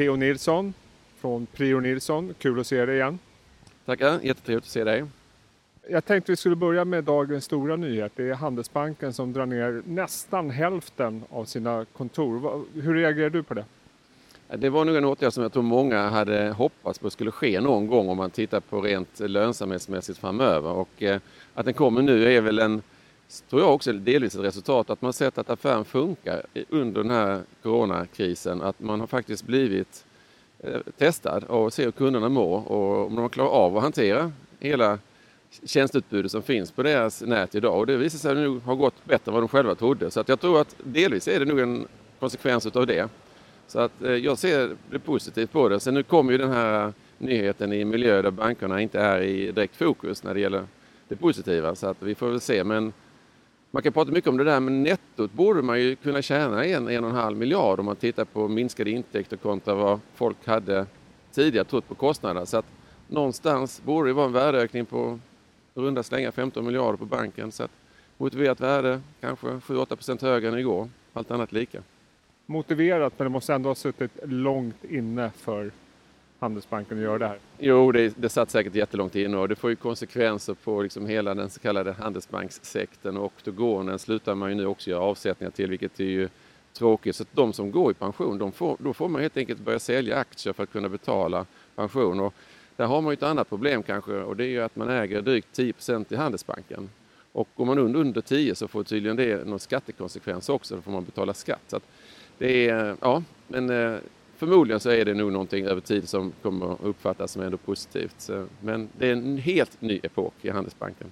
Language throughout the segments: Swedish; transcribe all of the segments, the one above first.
P.O. Nilsson från Prio Nilsson. Kul att se dig igen. Tackar, jättetrevligt att se dig. Jag tänkte vi skulle börja med dagens stora nyhet. Det är Handelsbanken som drar ner nästan hälften av sina kontor. Hur reagerar du på det? Det var nog en åtgärd som jag tror många hade hoppats på skulle ske någon gång om man tittar på rent lönsamhetsmässigt framöver. Och eh, att den kommer nu är väl en, tror jag också delvis ett resultat att man sett att affären funkar under den här coronakrisen. Att man har faktiskt blivit eh, testad och ser hur kunderna mår och om de klarar av att hantera hela tjänsteutbudet som finns på deras nät idag. Och det visar sig nu ha gått bättre än vad de själva trodde. Så att jag tror att delvis är det nog en konsekvens av det. Så att eh, jag ser det positivt på det. Sen nu kommer ju den här nyheten i miljö där bankerna inte är i direkt fokus när det gäller det positiva. Så att vi får väl se. Men man kan prata mycket om det där, men nettot borde man ju kunna tjäna en, en och en halv miljard om man tittar på minskade intäkter kontra vad folk hade tidigare trott på kostnaderna. Så att någonstans borde det vara en värdeökning på runda slänga 15 miljarder på banken. Så att motiverat värde kanske 7-8 procent högre än igår, allt annat lika motiverat men det måste ändå ha suttit långt inne för Handelsbanken att göra det här? Jo, det, det satt säkert jättelångt inne och det får ju konsekvenser på liksom hela den så kallade handelsbankssektorn och oktogonen slutar man ju nu också göra avsättningar till vilket är ju tråkigt. Så att de som går i pension, de får, då får man helt enkelt börja sälja aktier för att kunna betala pension. Och där har man ju ett annat problem kanske och det är ju att man äger drygt 10% i Handelsbanken. Och går man under, under 10 så får tydligen det någon skattekonsekvens också, då får man betala skatt. Så att det är, ja, men eh, förmodligen så är det nog någonting över tid som kommer att uppfattas som ändå positivt. Men det är en helt ny epok i Handelsbanken.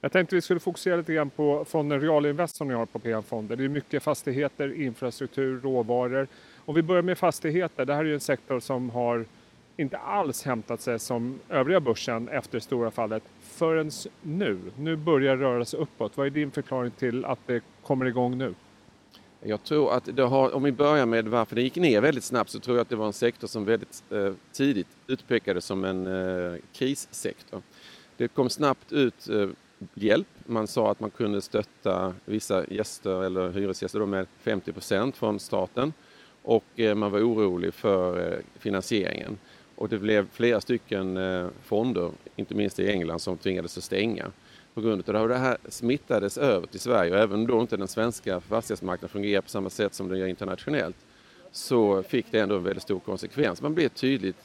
Jag tänkte vi skulle fokusera lite grann på fonden Realinvest som ni har på PM-fonder. Det är mycket fastigheter, infrastruktur, råvaror. Om vi börjar med fastigheter, det här är ju en sektor som har inte alls hämtat sig som övriga börsen efter det stora fallet förrän nu. Nu börjar det röra sig uppåt. Vad är din förklaring till att det kommer igång nu? Jag tror att det har, om vi börjar med varför det gick ner väldigt snabbt så tror jag att det var en sektor som väldigt eh, tidigt utpekades som en eh, krissektor. Det kom snabbt ut eh, hjälp. Man sa att man kunde stötta vissa gäster eller hyresgäster med 50 procent från staten och eh, man var orolig för eh, finansieringen. Och det blev flera stycken eh, fonder, inte minst i England, som tvingades att stänga på grund av det. Det här smittades över till Sverige och även då inte den svenska fastighetsmarknaden fungerar på samma sätt som den gör internationellt så fick det ändå en väldigt stor konsekvens. Man blev tydligt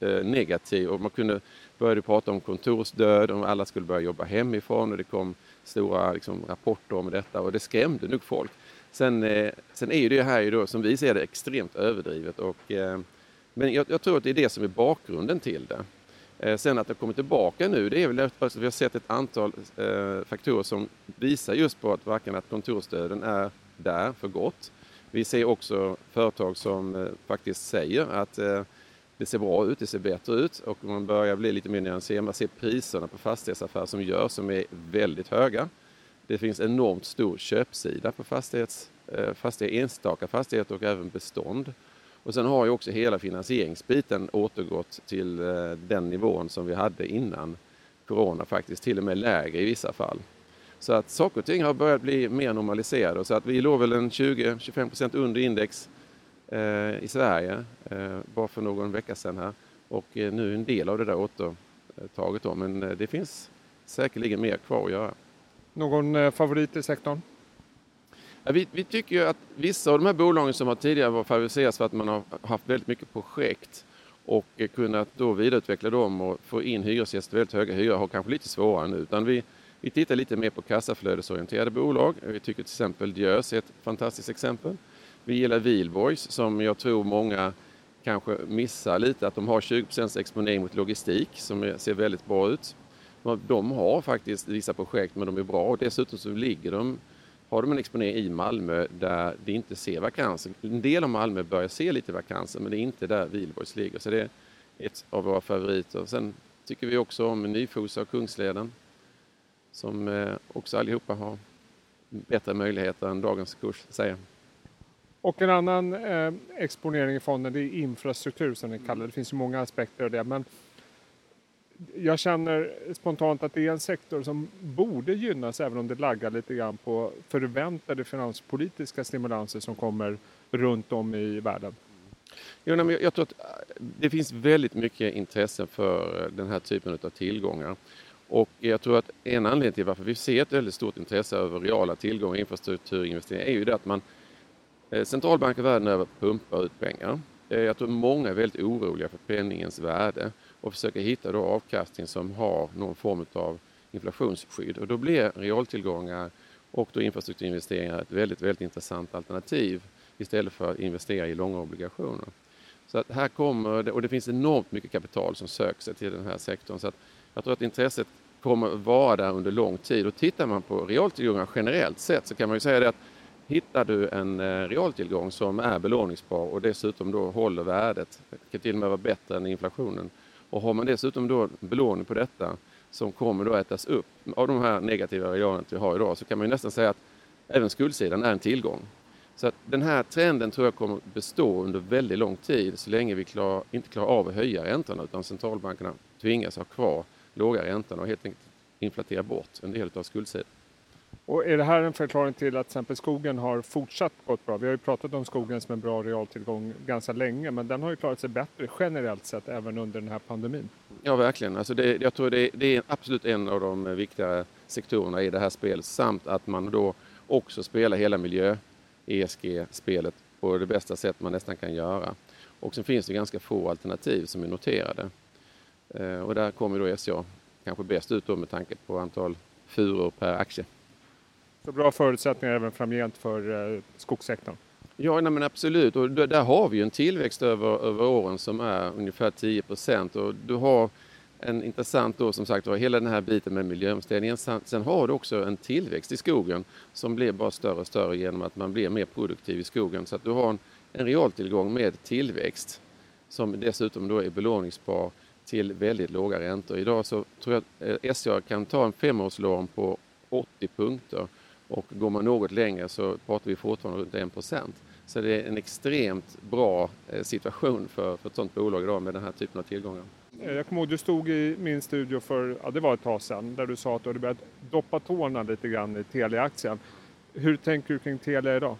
eh, negativ och man kunde började prata om kontorsdöd, om alla skulle börja jobba hemifrån och det kom stora liksom, rapporter om detta och det skrämde nog folk. Sen, eh, sen är ju det här ju då, som vi ser det extremt överdrivet och eh, men jag, jag, tror att det är det som är bakgrunden till det. Eh, sen att det kommer tillbaka nu, det är väl att vi har sett ett antal eh, faktorer som visar just på att varken att kontorsstöden är där för gott. Vi ser också företag som eh, faktiskt säger att det ser bra ut, det ser bättre ut och man börjar bli lite mer nyanserad. Man ser priserna på fastighetsaffärer som görs som är väldigt höga. Det finns enormt stor köpsida på fastighets, fastighet, enstaka fastigheter och även bestånd. Och sen har ju också hela finansieringsbiten återgått till eh, den nivån som vi hade innan corona faktiskt, till och med lägre i vissa fall. Så att saker och ting har börjat bli mer normaliserade så att vi låg väl en 20-25 % under index eh, i Sverige eh, bara för någon vecka sedan här och nu är en del av det där återtaget då men det finns säkerligen mer kvar att göra. Någon favorit i sektorn? Vi, vi, tycker ju att vissa av de här bolagen som har tidigare favoriserats för att man har haft väldigt mycket projekt och eh, kunnat då vidareutveckla dem och få in hyresgäster väldigt höga hyror har kanske lite svårare nu. Utan vi, vi tittar lite mer på kassaflödesorienterade bolag. Vi tycker till exempel Diös är ett fantastiskt exempel. Vi gillar Wihlborgs som jag tror många kanske missar lite att de har 20 exponering mot logistik som ser väldigt bra ut. De har faktiskt vissa projekt men de är bra och dessutom så ligger de har de en exponering i Malmö där det inte ser vakanser. En del av Malmö börjar se lite vakanser men det är inte där Wihlborgs ligger. Så det är ett av våra favoriter. Sen tycker vi också om Nyfosa och Kungsleden som eh, också allihopa har bättre möjligheter än dagens kurs säger. Och en annan eh, exponering i fonden det är infrastruktur som ni kallar det. Det finns ju många aspekter av det. Men jag känner spontant att det är en sektor som borde gynnas även om det laggar lite grann på förväntade finanspolitiska stimulanser som kommer runt om i världen. Jo, nej, men jag tror att äh, det finns väldigt mycket intresse för den här typen av tillgångar. Och jag tror att en anledning till varför vi ser ett väldigt stort intresse över reala tillgångar och infrastrukturinvesteringar är ju det att man eh, centralbanker världen över pumpar ut pengar. Eh, jag tror många är väldigt oroliga för penningens värde och försöka hitta då avkastning som har någon form av inflationsskydd. Och då blir realtillgångar och då infrastrukturinvesteringar ett väldigt, väldigt intressant alternativ istället för att investera i långa obligationer. Så att här kommer det, och det finns enormt mycket kapital som söker sig till den här sektorn. Så att jag tror att intresset kommer vara där under lång tid. Och tittar man på realtillgångar generellt sett så kan man ju säga det att hittar du en eh, realtillgång som är belåningsbar och dessutom då håller värdet, det kan till och med vara bättre än inflationen. Och har man dessutom då belåning på detta som kommer då ätas upp av de här negativa realerna vi har idag så kan man ju nästan säga att även skuldsidan är en tillgång. Så att den här trenden tror jag kommer bestå under väldigt lång tid så länge vi klar, inte klarar av att höja räntorna utan centralbankerna tvingas ha kvar låga räntorna och helt enkelt inflatera bort en del av skuldsidan. Och är det här en förklaring till att till exempel skogen har fortsatt gått bra? Vi har ju pratat om skogen som en bra realtillgång ganska länge, men den har ju klarat sig bättre generellt sett även under den här pandemin. Ja, verkligen. Alltså det, jag tror det, det är absolut en av de viktigare sektorerna i det här spelet, samt att man då också spelar hela miljö ESG-spelet på det bästa sätt man nästan kan göra. Och sen finns det ganska få alternativ som är noterade. Eh, och där kommer då SCA kanske bäst ut då med tanke på antal furor per aktie. Så bra förutsättningar även framgent för eh, skogssektorn? Ja, nej, men absolut. Och där har vi en tillväxt över, över åren som är ungefär 10 procent. Och du har en intressant då som sagt var hela den här biten med miljöomställningen. Sen har du också en tillväxt i skogen som blir bara större och större genom att man blir mer produktiv i skogen. Så att du har en, en realtillgång med tillväxt som dessutom då är belåningsbar till väldigt låga räntor. Idag så tror jag att eh, SCA kan ta en femårslån på 80 punkter och går man något längre så pratar vi fortfarande runt 1 procent. Så det är en extremt bra eh, situation för, för ett sådant bolag idag med den här typen av tillgångar. Eh, jag kommer ihåg, du stod i min studio för, ja det var ett tag sedan, där du sa att du hade börjat doppa tårna lite grann i Telia-aktien. Hur tänker du kring Telia idag?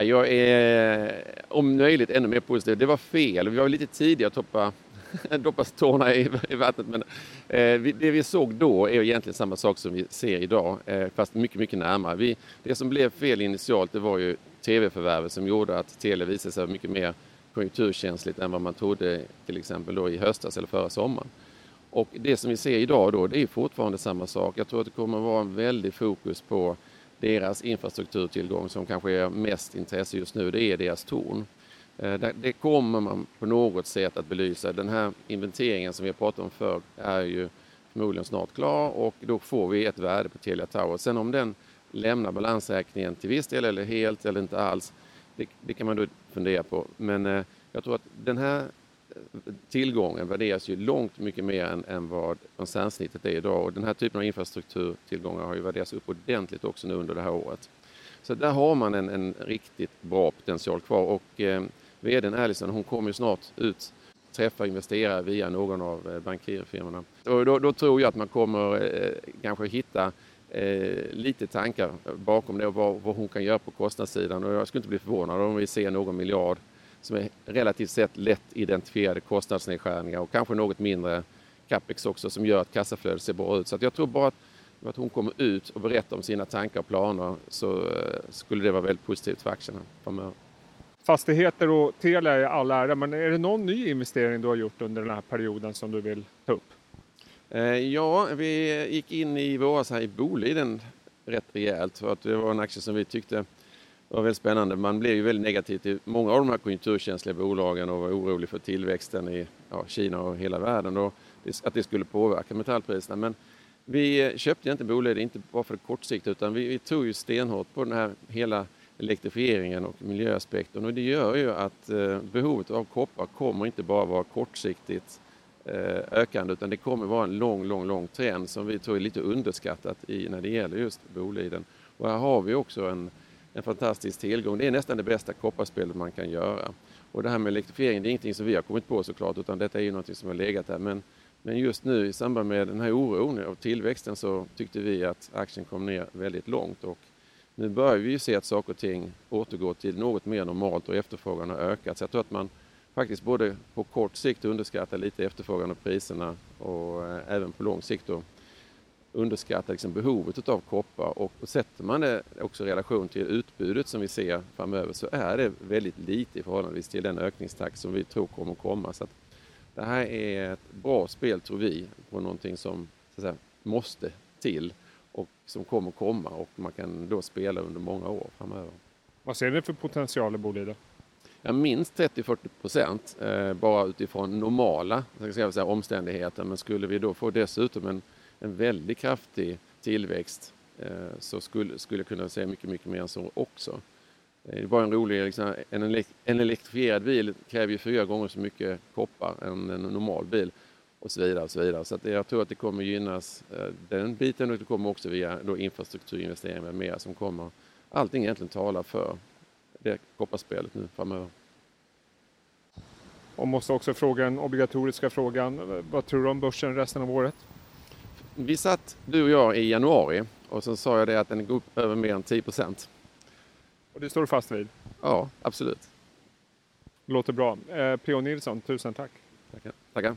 Jag är om möjligt ännu mer positiv. Det var fel. Vi var lite tidiga att doppa, doppa tårna i, i vattnet. Men eh, det vi såg då är egentligen samma sak som vi ser idag, eh, fast mycket, mycket närmare. Vi, det som blev fel initialt det var ju tv-förvärvet som gjorde att tele visade sig mycket mer konjunkturkänsligt än vad man trodde till exempel då i höstas eller förra sommaren. Och det som vi ser idag då, det är fortfarande samma sak. Jag tror att det kommer att vara en väldig fokus på deras infrastrukturtillgång som kanske är mest intresse just nu, det är deras torn. Eh, det kommer man på något sätt att belysa. Den här inventeringen som vi har pratat om förr är ju förmodligen snart klar och då får vi ett värde på Telia Tower. Sen om den lämnar balansräkningen till viss del eller helt eller inte alls, det, det kan man då fundera på. Men eh, jag tror att den här eh, tillgången värderas ju långt mycket mer än, än vad koncernsnittet är idag. Och den här typen av infrastrukturtillgångar har ju värderats upp ordentligt också nu under det här året. Så där har man en, en riktigt bra potential kvar och eh, vdn Allison hon kommer ju snart ut träffa investerare via någon av eh, bankirfirmorna. Och då, då, tror jag att man kommer eh, kanske hitta eh, lite tankar bakom det och vad, vad, hon kan göra på kostnadssidan. Och jag skulle inte bli förvånad om vi ser någon miljard som är relativt sett lätt identifierade kostnadsnedskärningar och kanske något mindre capex också som gör att kassaflödet ser bra ut. Så jag tror bara att, att hon kommer ut och berättar om sina tankar och planer så eh, skulle det vara väldigt positivt för aktierna framöver. Fastigheter och Telia är all ära, men är det någon ny investering du har gjort under den här perioden som du vill ta upp? Eh, ja, vi gick in i våras här i Boliden rätt rejält för att det var en aktie som vi tyckte var väldigt spännande. Man blev ju väldigt negativ till många av de här konjunkturkänsliga bolagen och var orolig för tillväxten i ja, Kina och hela världen och att det skulle påverka metallpriserna. Men vi köpte inte Boliden, inte bara för det kortsiktigt utan vi, vi tog ju stenhårt på den här hela elektrifieringen och miljöaspekten och det gör ju att eh, behovet av koppar kommer inte bara vara kortsiktigt eh, ökande utan det kommer vara en lång, lång, lång trend som vi tror är lite underskattat i, när det gäller just Boliden. Och här har vi också en, en fantastisk tillgång. Det är nästan det bästa kopparspelet man kan göra. Och det här med elektrifiering, det är ingenting som vi har kommit på såklart utan detta är ju någonting som har legat där. Men, men just nu i samband med den här oron av tillväxten så tyckte vi att aktien kom ner väldigt långt och nu börjar vi ju se att saker och ting återgår till något mer normalt och efterfrågan har ökat. Så jag tror att man faktiskt både på kort sikt underskattar lite efterfrågan och priserna och eh, även på lång sikt då underskattar liksom behovet av koppar och, och sätter man det också i relation till utbudet som vi ser framöver så är det väldigt lite i förhållande till den ökningstakt som vi tror kommer att komma. Så att det här är ett bra spel tror vi på någonting som så att säga, måste till som kommer komma och man kan då spela under många år framöver. Vad ser ni för potential i Boliden? Ja, minst 30-40 procent eh, bara utifrån normala ska säga, omständigheter. Men skulle vi då få dessutom en, en väldigt kraftig tillväxt eh, så skulle, skulle kunna säga mycket, mycket mer än så också. Eh, det är bara en rolig, liksom, en, en elektrifierad bil kräver ju fyra gånger så mycket koppar än en normal bil och så vidare. Och så vidare. så att jag tror att det kommer gynnas eh, den biten och det kommer också via då infrastrukturinvesteringar med mer som kommer. Allting egentligen talar för det kopparspelet nu framöver. Och måste också fråga den obligatoriska frågan. Vad tror du om börsen resten av året? Vi satt, du och jag, i januari och sen sa jag det att den går upp över mer än 10 procent. Och det står du fast vid? Ja, absolut. Låter bra. Eh, P.O. Nilsson, tusen tack. Tackar. Tackar.